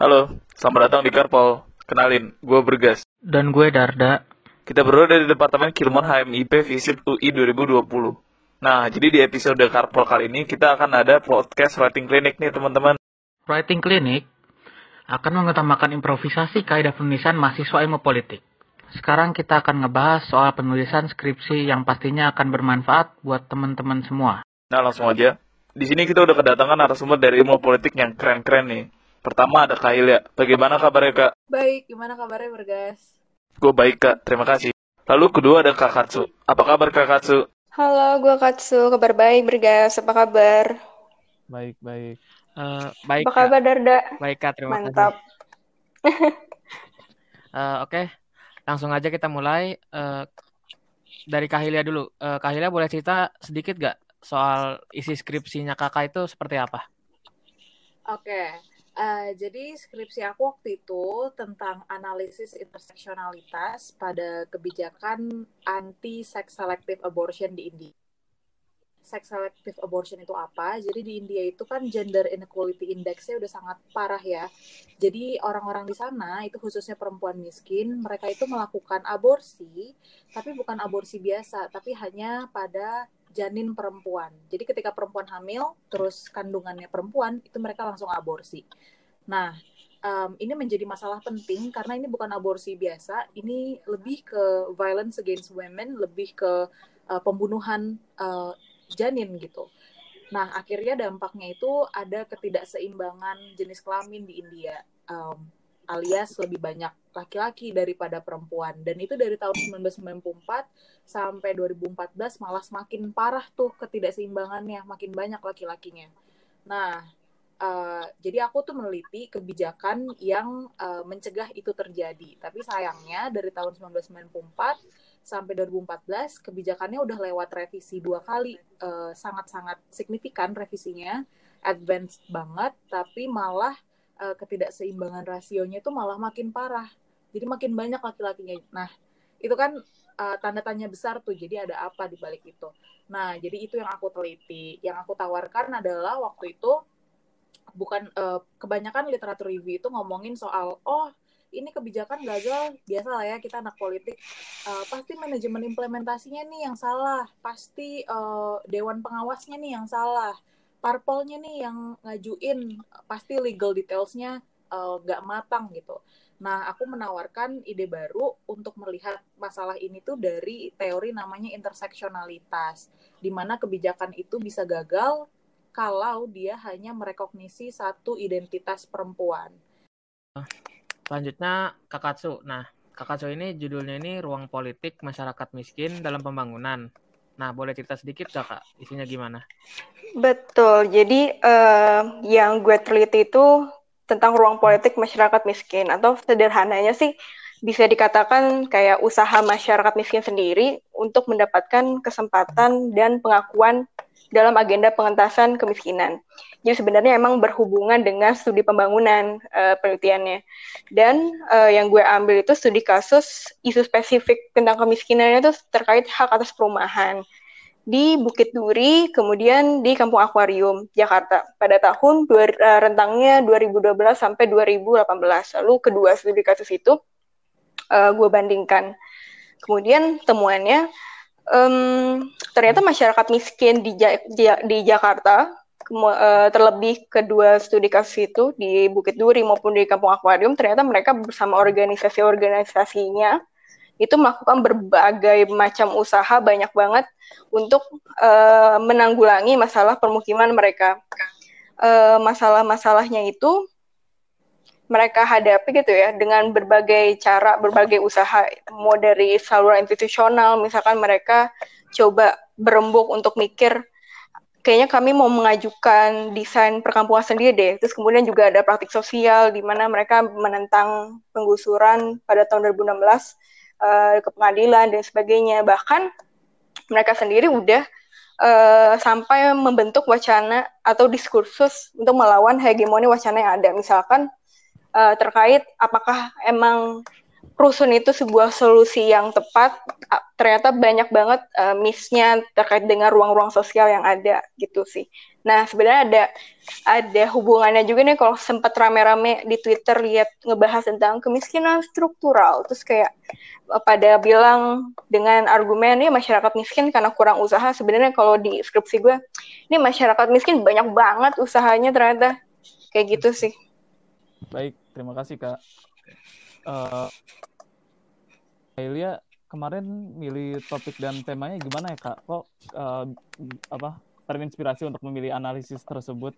Halo, selamat datang di Karpol. Kenalin, gue Bergas. Dan gue Darda. Kita berdua dari Departemen Kilmon HMIP Visit UI 2020. Nah, jadi di episode Karpol kali ini kita akan ada podcast writing clinic nih teman-teman. Writing Clinic akan mengutamakan improvisasi kaidah penulisan mahasiswa ilmu politik. Sekarang kita akan ngebahas soal penulisan skripsi yang pastinya akan bermanfaat buat teman-teman semua. Nah, langsung aja. Di sini kita udah kedatangan narasumber dari ilmu politik yang keren-keren nih. Pertama ada Kak Ilya. Bagaimana kabarnya Kak? Baik, gimana kabarnya Bergas? Gue baik Kak, terima kasih. Lalu kedua ada Kak Katsu. Apa kabar Kak Katsu? Halo, gue Katsu. Kabar baik, Bergas. Apa kabar? Baik, baik. Uh, baik, Apa kabar, Darda? Baik, Kak. Terima Mantap. kasih. uh, Oke, okay. langsung aja kita mulai. Uh, dari Kahilia dulu. Uh, Kahilia boleh cerita sedikit gak soal isi skripsinya kakak itu seperti apa? Oke, okay. Uh, jadi skripsi aku waktu itu tentang analisis interseksionalitas pada kebijakan anti-sex selective abortion di India sex selective abortion itu apa. Jadi di India itu kan gender inequality index-nya udah sangat parah ya. Jadi orang-orang di sana itu khususnya perempuan miskin, mereka itu melakukan aborsi, tapi bukan aborsi biasa, tapi hanya pada janin perempuan. Jadi ketika perempuan hamil, terus kandungannya perempuan, itu mereka langsung aborsi. Nah, um, ini menjadi masalah penting karena ini bukan aborsi biasa, ini lebih ke violence against women, lebih ke uh, pembunuhan uh, janin gitu. Nah, akhirnya dampaknya itu ada ketidakseimbangan jenis kelamin di India, um, alias lebih banyak laki-laki daripada perempuan. Dan itu dari tahun 1994 sampai 2014 malah semakin parah tuh ketidakseimbangannya, makin banyak laki-lakinya. Nah, uh, jadi aku tuh meneliti kebijakan yang uh, mencegah itu terjadi. Tapi sayangnya dari tahun 1994 sampai 2014 kebijakannya udah lewat revisi dua kali sangat sangat-sangat signifikan revisinya advance banget tapi malah uh, ketidakseimbangan rasionya itu malah makin parah. Jadi makin banyak laki-lakinya. Nah itu kan uh, tanda tanya besar tuh jadi ada apa di balik itu. Nah jadi itu yang aku teliti. Yang aku tawarkan adalah waktu itu bukan uh, kebanyakan literatur review itu ngomongin soal oh ini kebijakan gagal biasa lah ya kita anak politik. Uh, pasti manajemen implementasinya nih yang salah. Pasti uh, dewan pengawasnya nih yang salah parpolnya nih yang ngajuin pasti legal detailsnya nggak uh, matang gitu nah aku menawarkan ide baru untuk melihat masalah ini tuh dari teori namanya interseksionalitas di mana kebijakan itu bisa gagal kalau dia hanya merekognisi satu identitas perempuan Selanjutnya Kakatsu. Nah, Kakatsu ini judulnya ini Ruang Politik Masyarakat Miskin dalam Pembangunan. Nah, boleh cerita sedikit gak, Kak? Isinya gimana? Betul. Jadi, uh, yang gue teliti itu tentang ruang politik masyarakat miskin. Atau sederhananya sih, bisa dikatakan kayak usaha masyarakat miskin sendiri untuk mendapatkan kesempatan dan pengakuan dalam agenda pengentasan kemiskinan. Jadi sebenarnya emang berhubungan dengan studi pembangunan uh, penelitiannya. Dan uh, yang gue ambil itu studi kasus isu spesifik tentang kemiskinan itu terkait hak atas perumahan di Bukit Duri, kemudian di Kampung Akuarium, Jakarta pada tahun uh, rentangnya 2012 sampai 2018. Lalu kedua studi kasus itu uh, gue bandingkan. Kemudian temuannya um, ternyata masyarakat miskin di, di, di Jakarta uh, terlebih kedua studi kasus itu di Bukit Duri maupun di Kampung Akuarium ternyata mereka bersama organisasi-organisasinya itu melakukan berbagai macam usaha banyak banget untuk uh, menanggulangi masalah permukiman mereka. Uh, masalah-masalahnya itu mereka hadapi gitu ya dengan berbagai cara, berbagai usaha, mau dari saluran institusional, misalkan mereka coba berembuk untuk mikir kayaknya kami mau mengajukan desain perkampungan sendiri deh. Terus kemudian juga ada praktik sosial di mana mereka menentang penggusuran pada tahun 2016 uh, eh, ke pengadilan dan sebagainya. Bahkan mereka sendiri udah uh, sampai membentuk wacana atau diskursus untuk melawan hegemoni wacana yang ada. Misalkan uh, terkait apakah emang rusun itu sebuah solusi yang tepat, ternyata banyak banget uh, miss-nya terkait dengan ruang-ruang sosial yang ada gitu sih. Nah, sebenarnya ada ada hubungannya juga nih kalau sempat rame-rame di Twitter lihat ngebahas tentang kemiskinan struktural, terus kayak uh, pada bilang dengan argumen ya masyarakat miskin karena kurang usaha. Sebenarnya kalau di skripsi gue, ini masyarakat miskin banyak banget usahanya ternyata kayak gitu sih. Baik, terima kasih kak. Uh, Ailia kemarin milih topik dan temanya gimana ya kak? Kok uh, apa terinspirasi untuk memilih analisis tersebut?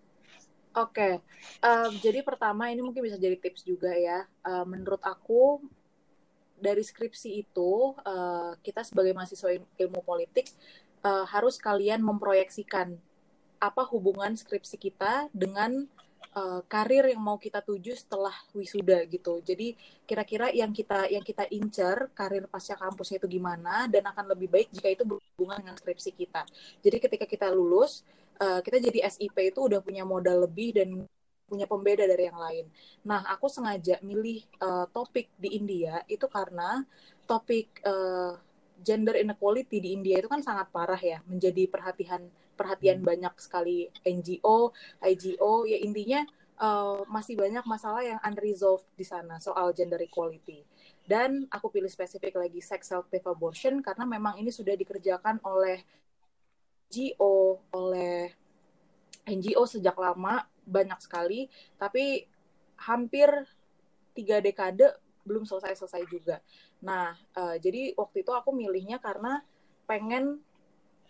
Oke, okay. um, jadi pertama ini mungkin bisa jadi tips juga ya. Uh, menurut aku dari skripsi itu uh, kita sebagai mahasiswa ilmu politik uh, harus kalian memproyeksikan apa hubungan skripsi kita dengan uh, karir yang mau kita tuju setelah wisuda gitu. Jadi kira-kira yang kita yang kita incer karir pasca kampusnya itu gimana dan akan lebih baik jika itu berhubungan dengan skripsi kita. Jadi ketika kita lulus uh, kita jadi SIP itu udah punya modal lebih dan punya pembeda dari yang lain. Nah, aku sengaja milih uh, topik di India itu karena topik uh, gender inequality di India itu kan sangat parah ya, menjadi perhatian perhatian hmm. banyak sekali NGO, IGO, ya intinya uh, masih banyak masalah yang unresolved di sana soal gender equality. Dan aku pilih spesifik lagi sex selective abortion karena memang ini sudah dikerjakan oleh NGO, oleh NGO sejak lama banyak sekali, tapi hampir tiga dekade belum selesai-selesai juga. Nah, uh, jadi waktu itu aku milihnya karena pengen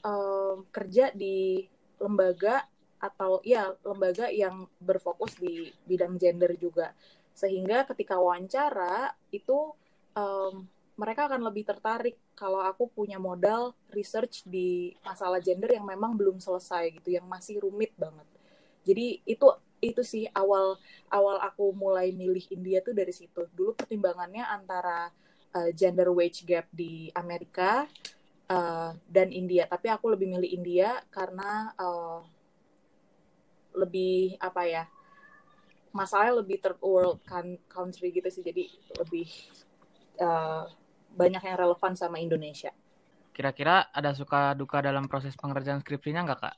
um, kerja di lembaga atau ya lembaga yang berfokus di bidang gender juga. Sehingga ketika wawancara itu um, mereka akan lebih tertarik kalau aku punya modal research di masalah gender yang memang belum selesai gitu yang masih rumit banget. Jadi itu itu sih awal awal aku mulai milih India tuh dari situ. Dulu pertimbangannya antara uh, gender wage gap di Amerika uh, dan India tapi aku lebih milih India karena uh, lebih apa ya masalahnya lebih third world country gitu sih jadi lebih uh, banyak yang relevan sama Indonesia. Kira-kira ada suka duka dalam proses pengerjaan skripsinya nggak kak?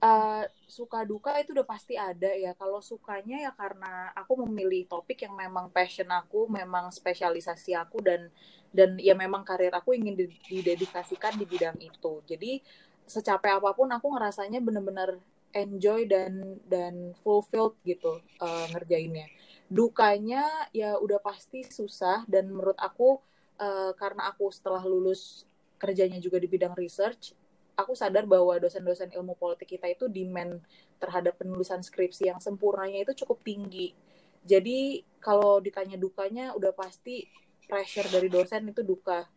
Uh, suka duka itu udah pasti ada ya. Kalau sukanya ya karena aku memilih topik yang memang passion aku, memang spesialisasi aku dan dan ya memang karir aku ingin didedikasikan di bidang itu jadi secapek apa pun aku ngerasanya bener-bener enjoy dan dan fulfilled gitu uh, ngerjainnya dukanya ya udah pasti susah dan menurut aku uh, karena aku setelah lulus kerjanya juga di bidang research aku sadar bahwa dosen-dosen ilmu politik kita itu demand terhadap penulisan skripsi yang sempurnanya itu cukup tinggi. Jadi kalau ditanya dukanya udah pasti pressure dari dosen itu duka.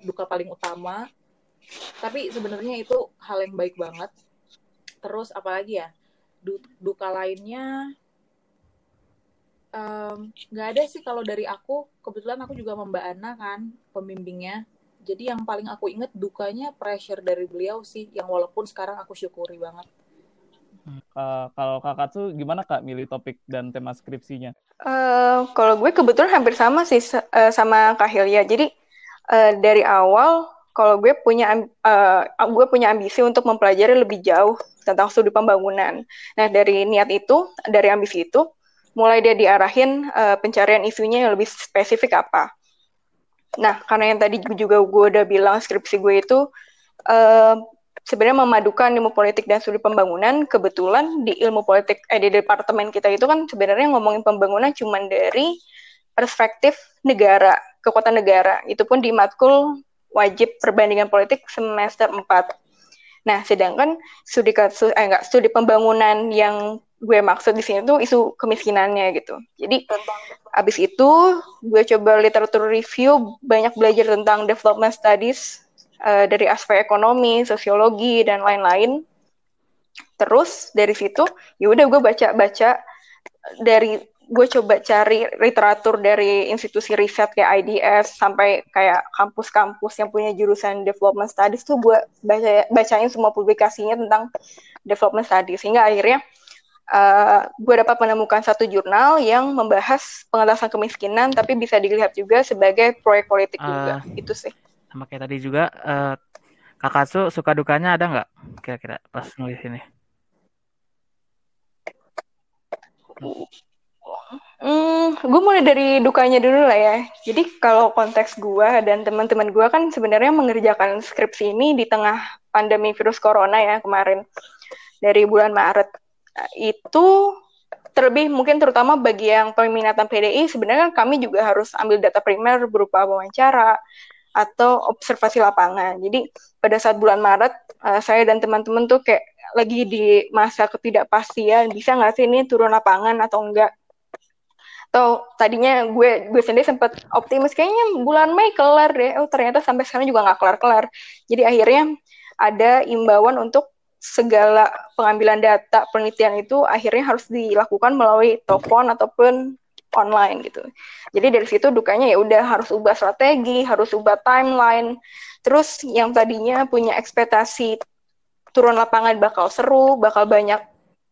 Duka paling utama. Tapi sebenarnya itu hal yang baik banget. Terus apalagi ya? Duka lainnya nggak um, ada sih kalau dari aku. Kebetulan aku juga Mbak Ana kan pembimbingnya jadi yang paling aku inget dukanya pressure dari beliau sih yang walaupun sekarang aku syukuri banget Uh, kalau kakak tuh gimana kak milih topik dan tema skripsinya? Uh, kalau gue kebetulan hampir sama sih uh, sama Kak Hilya. Jadi uh, dari awal kalau gue punya uh, gue punya ambisi untuk mempelajari lebih jauh tentang studi pembangunan. Nah dari niat itu, dari ambisi itu, mulai dia diarahin uh, pencarian isunya yang lebih spesifik apa. Nah karena yang tadi juga gue udah bilang skripsi gue itu uh, sebenarnya memadukan ilmu politik dan studi pembangunan. Kebetulan di ilmu politik eh di departemen kita itu kan sebenarnya ngomongin pembangunan cuma dari perspektif negara, kekuatan negara. Itu pun di matkul wajib perbandingan politik semester 4. Nah, sedangkan studi kasus eh enggak, studi pembangunan yang gue maksud di sini tuh isu kemiskinannya gitu. Jadi abis itu gue coba literatur review, banyak belajar tentang development studies uh, dari aspek ekonomi, sosiologi dan lain-lain. Terus dari situ, ya udah gue baca-baca dari gue coba cari literatur dari institusi riset kayak IDS sampai kayak kampus-kampus yang punya jurusan development studies tuh gue baca bacain semua publikasinya tentang development studies sehingga akhirnya uh, gue dapat menemukan satu jurnal yang membahas pengentasan kemiskinan, tapi bisa dilihat juga sebagai proyek politik uh, juga. Itu sih. Sama kayak tadi juga, uh, kakak su suka dukanya ada nggak kira-kira pas nulis ini? Hmm, gue mulai dari dukanya dulu lah ya. Jadi kalau konteks gue dan teman-teman gue kan sebenarnya mengerjakan skripsi ini di tengah pandemi virus corona ya kemarin dari bulan Maret. Itu terlebih mungkin terutama bagi yang peminatan PDI sebenarnya kami juga harus ambil data primer berupa wawancara atau observasi lapangan. Jadi pada saat bulan Maret uh, saya dan teman-teman tuh kayak lagi di masa ketidakpastian bisa nggak sih ini turun lapangan atau enggak? Atau tadinya gue gue sendiri sempat optimis kayaknya bulan Mei kelar deh. Oh ternyata sampai sekarang juga nggak kelar kelar jadi akhirnya ada imbauan untuk segala pengambilan data penelitian itu akhirnya harus dilakukan melalui telepon ataupun online gitu. Jadi dari situ dukanya ya udah harus ubah strategi, harus ubah timeline. Terus yang tadinya punya ekspektasi turun lapangan bakal seru, bakal banyak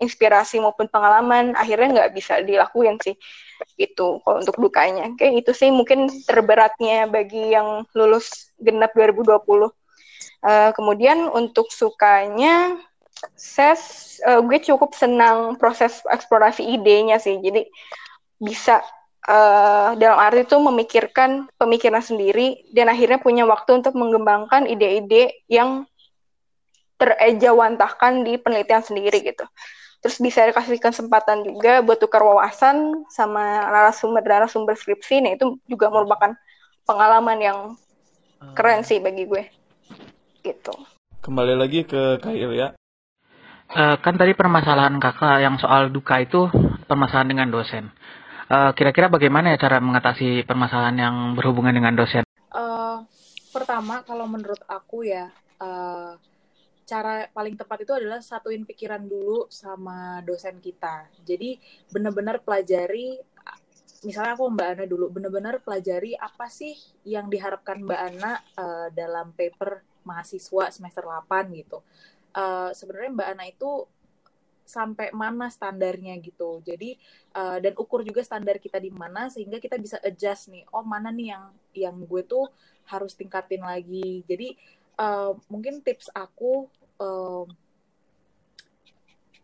inspirasi maupun pengalaman, akhirnya nggak bisa dilakuin sih gitu kalau untuk dukanya kayak itu sih mungkin terberatnya bagi yang lulus genap 2020 uh, eh, kemudian untuk sukanya saya uh, gue cukup senang proses eksplorasi idenya sih. Jadi bisa uh, dalam arti itu memikirkan pemikiran sendiri dan akhirnya punya waktu untuk mengembangkan ide-ide yang terejawantahkan di penelitian sendiri gitu. Terus bisa dikasih kesempatan juga buat tukar wawasan sama narasumber-narasumber skripsi. Nah itu juga merupakan pengalaman yang keren sih bagi gue gitu. Kembali lagi ke Kail ya. Uh, kan tadi permasalahan kakak yang soal duka itu permasalahan dengan dosen. Uh, kira-kira bagaimana ya cara mengatasi permasalahan yang berhubungan dengan dosen? Uh, pertama kalau menurut aku ya uh, cara paling tepat itu adalah satuin pikiran dulu sama dosen kita. Jadi benar-benar pelajari misalnya aku Mbak Ana dulu benar-benar pelajari apa sih yang diharapkan Mbak Ana uh, dalam paper mahasiswa semester 8 gitu. Uh, sebenarnya Mbak Ana itu sampai mana standarnya gitu. Jadi uh, dan ukur juga standar kita di mana sehingga kita bisa adjust nih. Oh, mana nih yang yang gue tuh harus tingkatin lagi. Jadi uh, mungkin tips aku um,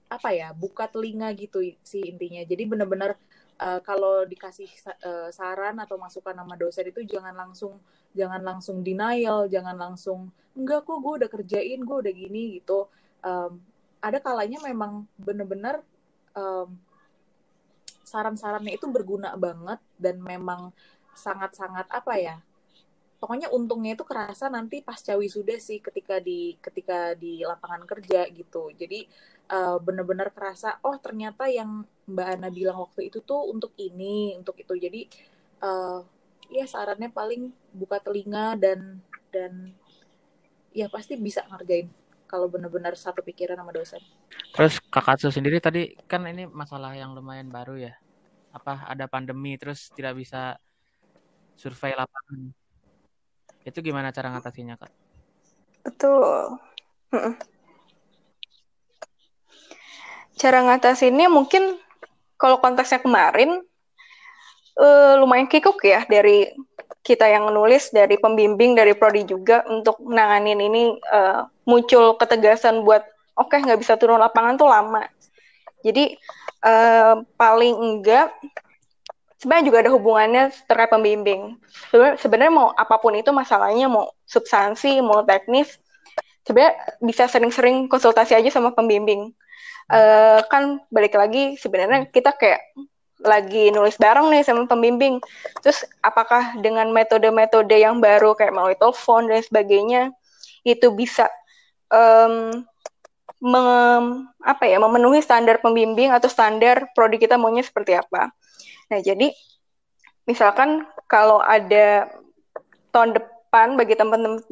apa ya buka telinga gitu sih intinya jadi benar-benar uh, kalau dikasih uh, saran atau masukan nama dosen itu jangan langsung jangan langsung denial jangan langsung enggak kok gue udah kerjain gue udah gini gitu. Um, ada kalanya memang benar-benar um, saran-sarannya itu berguna banget dan memang sangat-sangat apa ya pokoknya untungnya itu kerasa nanti pas cawi sudah sih ketika di ketika di lapangan kerja gitu. Jadi uh, bener-bener kerasa oh ternyata yang Mbak Ana bilang waktu itu tuh untuk ini untuk itu jadi uh, ya sarannya paling buka telinga dan dan ya pasti bisa ngerjain kalau benar-benar satu pikiran sama dosen. Terus kakak Su sendiri tadi kan ini masalah yang lumayan baru ya. Apa ada pandemi terus tidak bisa survei lapangan itu gimana cara ngatasinya, Kak? Betul. Cara ngatasinnya mungkin kalau konteksnya kemarin uh, lumayan kikuk ya dari kita yang menulis, dari pembimbing, dari prodi juga untuk menanganin ini uh, muncul ketegasan buat oke okay, nggak bisa turun lapangan tuh lama. Jadi uh, paling enggak sebenarnya juga ada hubungannya terkait pembimbing. Sebenarnya mau apa pun itu masalahnya mau substansi, mau teknis, sebenarnya bisa sering-sering konsultasi aja sama pembimbing. Uh, kan balik lagi sebenarnya kita kayak lagi nulis bareng nih sama pembimbing. Terus apakah dengan metode-metode yang baru kayak melalui telepon dan sebagainya itu bisa um, mem, apa ya memenuhi standar pembimbing atau standar prodi kita maunya seperti apa? Nah, jadi misalkan kalau ada tahun depan bagi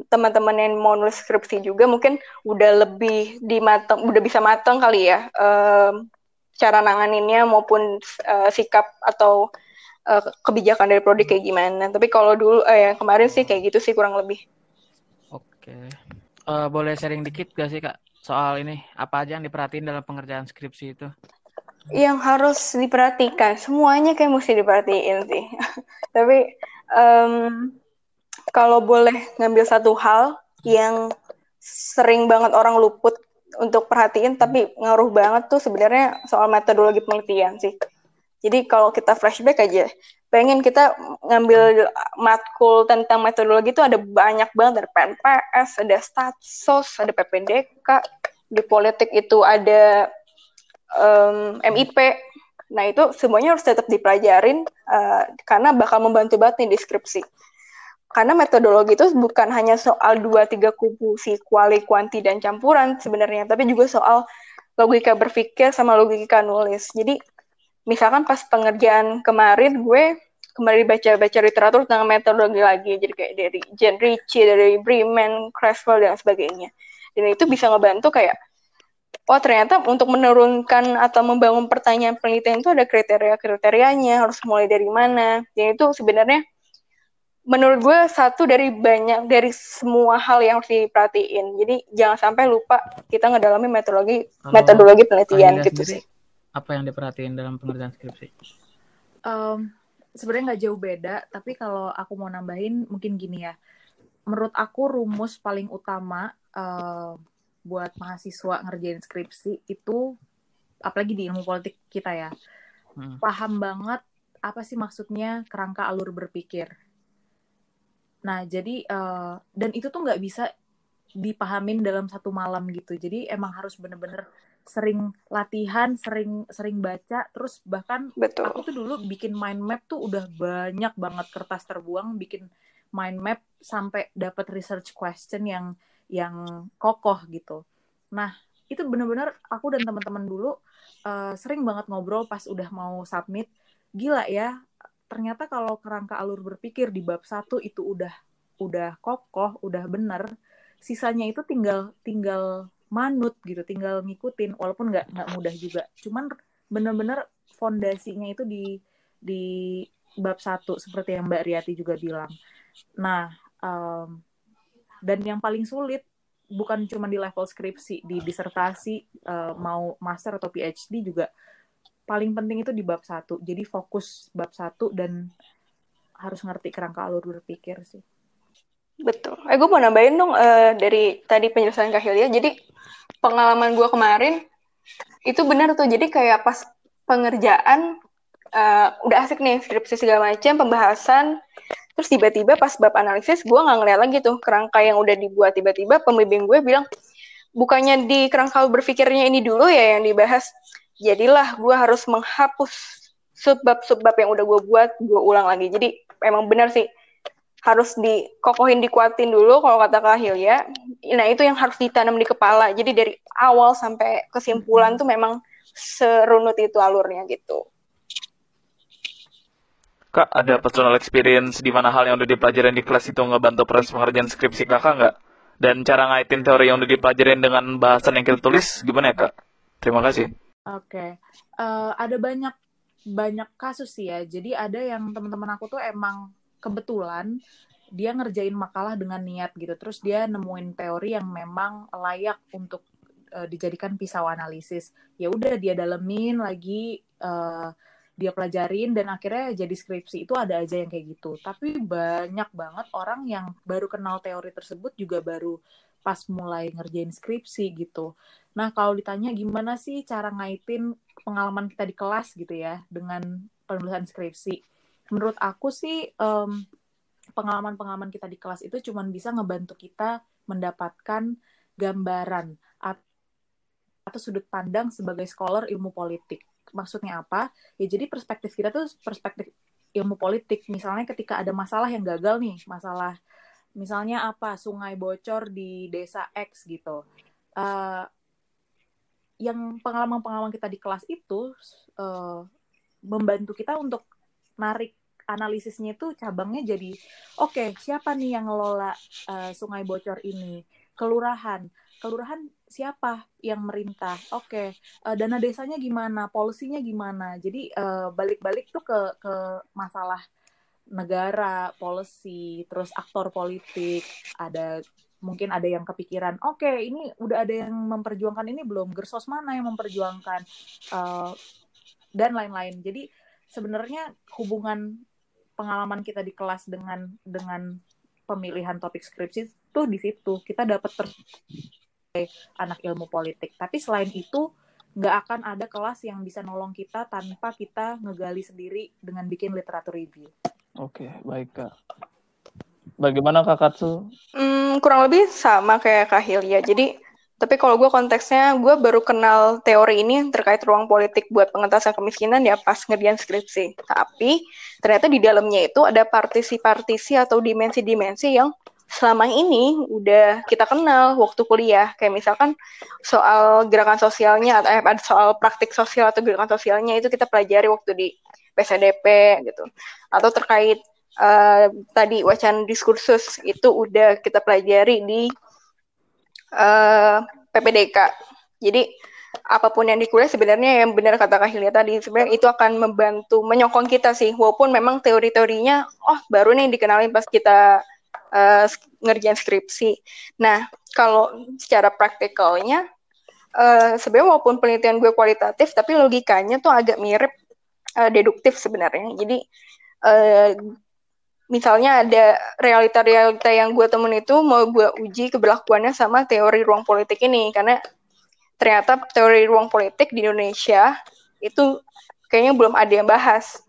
teman-teman yang mau nulis skripsi juga mungkin udah lebih dimatang, udah bisa matang kali ya um, cara nanganinnya maupun uh, sikap atau uh, kebijakan dari prodi kayak gimana. Tapi kalau dulu eh, yang kemarin sih kayak gitu sih kurang lebih. Oke. Uh, boleh sharing dikit gak sih Kak soal ini apa aja yang diperhatiin dalam pengerjaan skripsi itu? yang harus diperhatikan semuanya kayak mesti diperhatiin sih tapi um, kalau boleh ngambil satu hal yang sering banget orang luput untuk perhatiin tapi ngaruh banget tuh sebenarnya soal metodologi penelitian sih. Jadi kalau kita flashback aja, pengen kita ngambil matkul tentang metodologi itu ada banyak banget ada PNPS, ada Statsos, ada PPDK, di politik itu ada um, MIP. Nah itu semuanya harus tetap dipelajarin uh, karena bakal membantu banget nih deskripsi karena metodologi itu bukan hanya soal dua tiga kubu si kuali, kuanti dan campuran sebenarnya, tapi juga soal logika berpikir sama logika nulis. Jadi misalkan pas pengerjaan kemarin gue kembali baca-baca literatur tentang metodologi lagi, jadi kayak dari Jen Ritchie, dari Bremen, Creswell dan sebagainya. Dan itu bisa ngebantu kayak oh ternyata untuk menurunkan atau membangun pertanyaan penelitian itu ada kriteria-kriterianya, harus mulai dari mana. Dan itu sebenarnya menurut gue satu dari banyak dari semua hal yang harus diperhatiin. Jadi jangan sampai lupa kita ngedalami metodologi Kalau metodologi penelitian gitu sih. Apa yang diperhatiin dalam pengerjaan skripsi? Um, Sebenarnya nggak jauh beda, tapi kalau aku mau nambahin mungkin gini ya. Menurut aku rumus paling utama uh, buat mahasiswa ngerjain skripsi itu, apalagi di ilmu politik kita ya, hmm. paham banget apa sih maksudnya kerangka alur berpikir Nah, jadi uh, dan itu tuh nggak bisa dipahamin dalam satu malam gitu. Jadi emang harus bener-bener sering latihan, sering sering baca, terus bahkan Betul. aku tuh dulu bikin mind map tuh udah banyak banget kertas terbuang bikin mind map sampai dapat research question yang yang kokoh gitu. Nah, itu bener-bener aku dan teman-teman dulu uh, sering banget ngobrol pas udah mau submit. Gila ya, ternyata kalau kerangka alur berpikir di bab satu itu udah udah kokoh, udah bener, sisanya itu tinggal tinggal manut gitu, tinggal ngikutin walaupun nggak nggak mudah juga. Cuman bener-bener fondasinya itu di di bab satu seperti yang Mbak Riyati juga bilang. Nah, um, dan yang paling sulit bukan cuma di level skripsi, di disertasi uh, mau master atau PhD juga paling penting itu di bab satu. Jadi fokus bab satu dan harus ngerti kerangka alur berpikir sih. Betul. Eh gue mau nambahin dong uh, dari tadi penjelasan Kak Hilya. Jadi pengalaman gue kemarin itu benar tuh. Jadi kayak pas pengerjaan uh, udah asik nih skripsi segala macam pembahasan. Terus tiba-tiba pas bab analisis gue nggak ngeliat lagi tuh kerangka yang udah dibuat. Tiba-tiba pembimbing gue bilang bukannya di kerangka berpikirnya ini dulu ya yang dibahas jadilah gue harus menghapus subbab-subbab yang udah gue buat, gue ulang lagi. Jadi emang benar sih harus dikokohin, dikuatin dulu kalau kata Kak ya. Nah itu yang harus ditanam di kepala. Jadi dari awal sampai kesimpulan tuh memang serunut itu alurnya gitu. Kak, ada personal experience di mana hal yang udah dipelajarin di kelas itu ngebantu proses pengerjaan skripsi kakak nggak? Dan cara ngaitin teori yang udah dipelajarin dengan bahasan yang kita tulis gimana ya kak? Terima kasih. Oke, uh, eh, ada banyak banyak kasus sih ya. Jadi ada yang teman-teman aku tuh emang kebetulan dia ngerjain makalah dengan niat gitu. Terus dia nemuin teori yang memang layak untuk uh, dijadikan pisau analisis. Ya udah dia dalemin lagi, uh, dia pelajarin dan akhirnya jadi skripsi itu ada aja yang kayak gitu. Tapi banyak banget orang yang baru kenal teori tersebut juga baru pas mulai ngerjain skripsi gitu. Nah, kalau ditanya gimana sih cara ngaitin pengalaman kita di kelas gitu ya dengan penulisan skripsi. Menurut aku sih um, pengalaman-pengalaman kita di kelas itu cuma bisa ngebantu kita mendapatkan gambaran atau sudut pandang sebagai scholar ilmu politik. Maksudnya apa? Ya jadi perspektif kita tuh perspektif ilmu politik. Misalnya ketika ada masalah yang gagal nih, masalah misalnya apa sungai bocor di desa X gitu uh, yang pengalaman-pengalaman kita di kelas itu uh, membantu kita untuk narik analisisnya itu cabangnya jadi oke okay, siapa nih yang ngelola uh, sungai bocor ini kelurahan kelurahan siapa yang merintah? Oke okay. uh, dana desanya gimana? Polisinya gimana? Jadi balik-balik uh, tuh ke ke masalah negara, policy, terus aktor politik, ada mungkin ada yang kepikiran, oke okay, ini udah ada yang memperjuangkan ini belum, gersos mana yang memperjuangkan? Uh, dan lain-lain. Jadi sebenarnya hubungan pengalaman kita di kelas dengan dengan pemilihan topik skripsi tuh di situ. Kita dapat ter anak ilmu politik tapi selain itu nggak akan ada kelas yang bisa nolong kita tanpa kita ngegali sendiri dengan bikin literatur review. Oke, baik kak. Bagaimana kak Katsu? Hmm, kurang lebih sama kayak Kak Hilya. Jadi, tapi kalau gue konteksnya, gue baru kenal teori ini terkait ruang politik buat pengentasan kemiskinan ya pas ngerjain skripsi. Tapi, ternyata di dalamnya itu ada partisi-partisi atau dimensi-dimensi yang selama ini udah kita kenal waktu kuliah. Kayak misalkan soal gerakan sosialnya atau eh, soal praktik sosial atau gerakan sosialnya itu kita pelajari waktu di PSDP gitu. Atau terkait uh, tadi wacana diskursus itu udah kita pelajari di uh, eh, PPDK jadi apa pun yang dikuliah sebenarnya yang benar kata Kak Hilya tadi sebenarnya itu akan membantu menyokong kita sih. Walaupun memang teori-teorinya oh baru nih dikenalin pas kita uh, ngerjain skripsi. Nah, kalau secara praktikalnya, uh, sebenarnya walaupun penelitian gue kualitatif, tapi logikanya tuh agak mirip uh, deduktif sebenarnya. Jadi, uh, misalnya ada realita-realita yang gue temen itu mau gue uji keberlakuannya sama teori ruang politik ini, karena ternyata teori ruang politik di Indonesia itu kayaknya belum ada yang bahas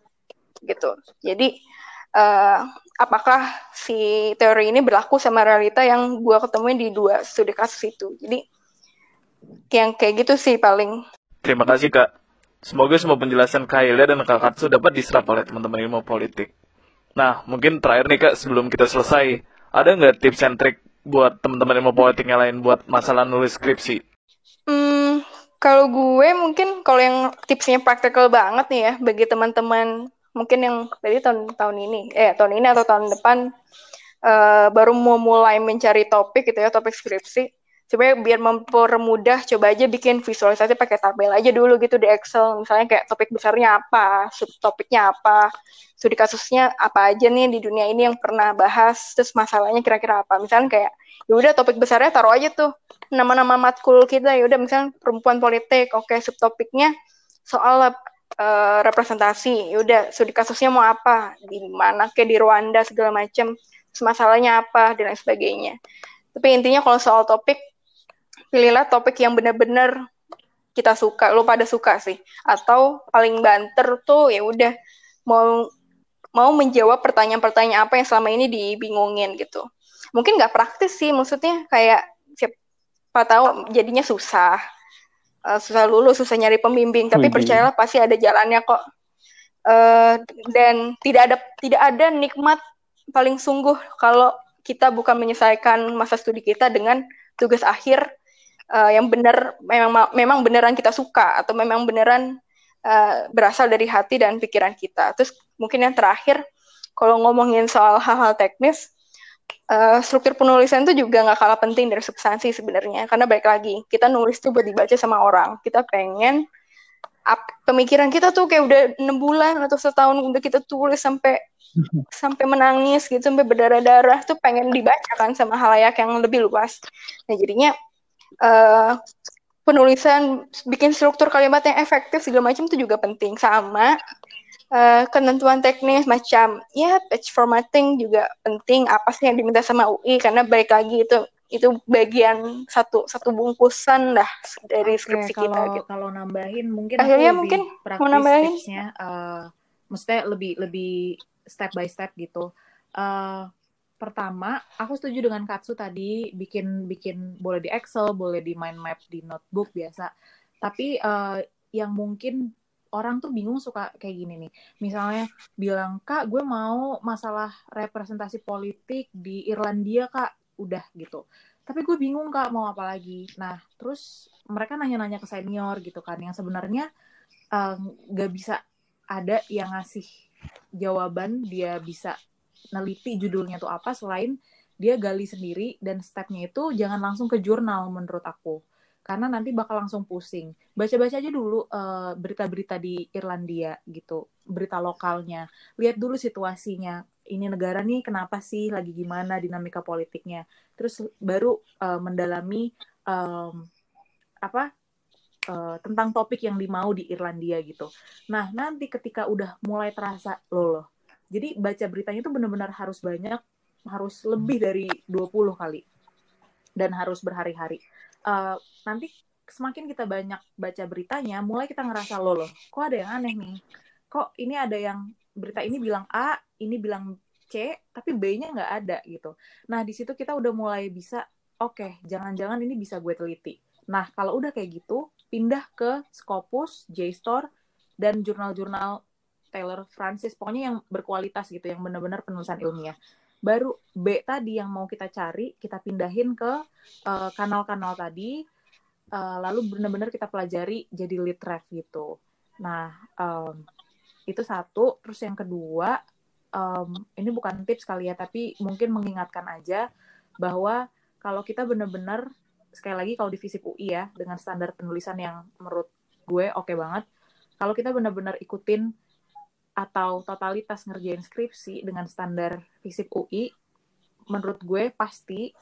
gitu. Jadi uh, apakah si teori ini berlaku sama realita yang gue ketemuin di dua studi kasus itu. Jadi yang kayak gitu sih paling. Terima kasih kak. Semoga semua penjelasan Kak Hilda dan Kak Katsu dapat diserap oleh teman-teman ilmu politik. Nah, mungkin terakhir nih Kak, sebelum kita selesai, ada nggak tips and trick buat teman-teman ilmu politik yang lain buat masalah nulis skripsi? Hmm, kalau gue mungkin kalau yang tipsnya praktikal banget nih ya bagi teman-teman mungkin yang tadi tahun tahun ini eh tahun ini atau tahun depan uh, baru mau mulai mencari topik gitu ya topik skripsi. Sebenarnya biar mempermudah coba aja bikin visualisasi pakai tabel aja dulu gitu di Excel. Misalnya kayak topik besarnya apa subtopiknya apa studi kasusnya apa aja nih di dunia ini yang pernah bahas terus masalahnya kira-kira apa. Misalnya kayak ya udah topik besarnya taruh aja tuh nama-nama matkul kita. Ya udah misalnya perempuan politik oke subtopiknya soal uh, representasi yaudah studi kasusnya mau apa di mana kayak di Rwanda segala macam masalahnya apa dan lain sebagainya. Tapi intinya kalau soal topik pilihlah topik yang benar-benar kita suka lo pada suka sih. Atau paling banter tuh ya udah mau mau menjawab pertanyaan-pertanyaan apa yang selama ini dibingungin gitu. Mungkin nggak praktis sih maksudnya kayak siapa tahu jadinya susah uh, susah lulus, susah nyari pembimbing, tapi percayalah pasti ada jalannya kok. Uh, dan tidak ada tidak ada nikmat paling sungguh kalau kita bukan menyelesaikan masa studi kita dengan tugas akhir uh, yang benar memang memang beneran kita suka atau memang beneran uh, berasal dari hati dan pikiran kita. Terus mungkin yang terakhir kalau ngomongin soal hal-hal teknis uh, struktur penulisan itu juga nggak kalah penting dari substansi sebenarnya. Karena baik lagi kita nulis tuh buat dibaca sama orang. Kita pengen up, pemikiran kita tuh kayak udah enam bulan atau setahun udah kita tulis sampai sampai menangis gitu sampai berdarah-darah tuh pengen dibaca kan sama halayak yang lebih luas. Nah jadinya uh, penulisan bikin struktur kalimat yang efektif segala macam itu juga penting. Sama uh, ketentuan teknis macam ya page formatting juga penting apa sih yang diminta sama UI karena baik lagi itu itu bagian satu satu bungkusan dah dari skripsi kalau, kita gitu. Kalau nambahin mungkin akhirnya mungkin mau nambahin uh, maksudnya lebih lebih step by step gitu. Uh, pertama, aku setuju dengan Katsu tadi bikin bikin boleh di Excel, boleh di mind map di notebook biasa. Tapi uh, yang mungkin orang tuh bingung suka kayak gini nih. Misalnya bilang, "Kak, gue mau masalah representasi politik di Irlandia, Kak." Udah gitu. Tapi gue bingung, Kak, mau apa lagi. Nah, terus mereka nanya-nanya ke senior gitu kan, yang sebenarnya uh, gak bisa ada yang ngasih jawaban, dia bisa neliti judulnya tuh apa selain dia gali sendiri dan stepnya itu jangan langsung ke jurnal menurut aku karena nanti bakal langsung pusing. Baca-baca aja dulu eh, berita-berita di Irlandia gitu, berita lokalnya. Lihat dulu situasinya. Ini negara nih kenapa sih, lagi gimana dinamika politiknya. Terus baru uh, mendalami um, apa uh, tentang topik yang dimau di Irlandia gitu. Nah, nanti ketika udah mulai terasa loh loh. Jadi baca beritanya itu benar-benar harus banyak, harus lebih dari 20 kali. Dan harus berhari-hari. Uh, nanti semakin kita banyak baca beritanya, mulai kita ngerasa loh loh, kok ada yang aneh nih. Kok ini ada yang berita ini bilang A, ini bilang C, tapi B-nya nggak ada gitu. Nah, di situ kita udah mulai bisa, oke, okay, jangan-jangan ini bisa gue teliti. Nah, kalau udah kayak gitu, pindah ke Scopus, JSTOR, dan jurnal-jurnal Taylor Francis, pokoknya yang berkualitas gitu, yang benar-benar penulisan ilmiah. Baru B tadi yang mau kita cari, kita pindahin ke uh, kanal-kanal uh, tadi, uh, lalu benar-benar kita pelajari jadi lead ref gitu. Nah, um, itu satu. Terus yang kedua, um, ini bukan tips kali ya, tapi mungkin mengingatkan aja bahwa kalau kita benar-benar sekali lagi kalau di fisip UI ya dengan standar penulisan yang menurut gue oke okay banget kalau kita benar-benar ikutin atau totalitas ngerjain skripsi dengan standar fisip UI menurut gue pasti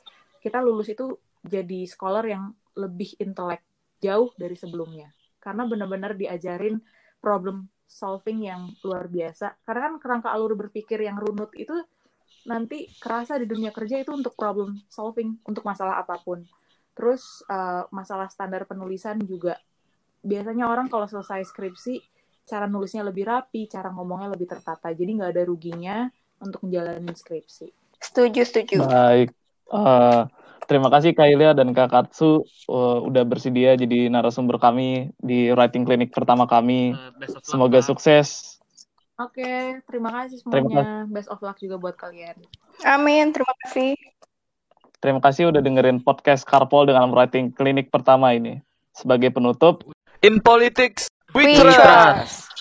kita lulus itu jadi scholar yang lebih intelek jauh dari sebelumnya. Karena benar-benar diajarin problem solving yang luar biasa. Karena kan kerangka alur berpikir yang runut itu nanti kerasa di dunia kerja itu untuk problem solving untuk masalah apa pun. Terus uh, masalah standar penulisan juga. Biasanya orang kalau selesai skripsi cara nulisnya lebih rapi, cara ngomongnya lebih tertata. Jadi nggak ada ruginya untuk menjalani skripsi. Setuju, setuju. Baik. Uh, terima kasih Kak Ilya dan Kak Katsu uh, udah bersedia jadi narasumber kami di writing clinic pertama kami. Uh, Semoga luck, sukses. Oke, okay, terima kasih semuanya. Terima kasih. Best of luck juga buat kalian. Amin, terima kasih. Terima kasih udah dengerin podcast Carpol dengan writing klinik pertama ini. Sebagai penutup, In Politics, we, we trust. trust.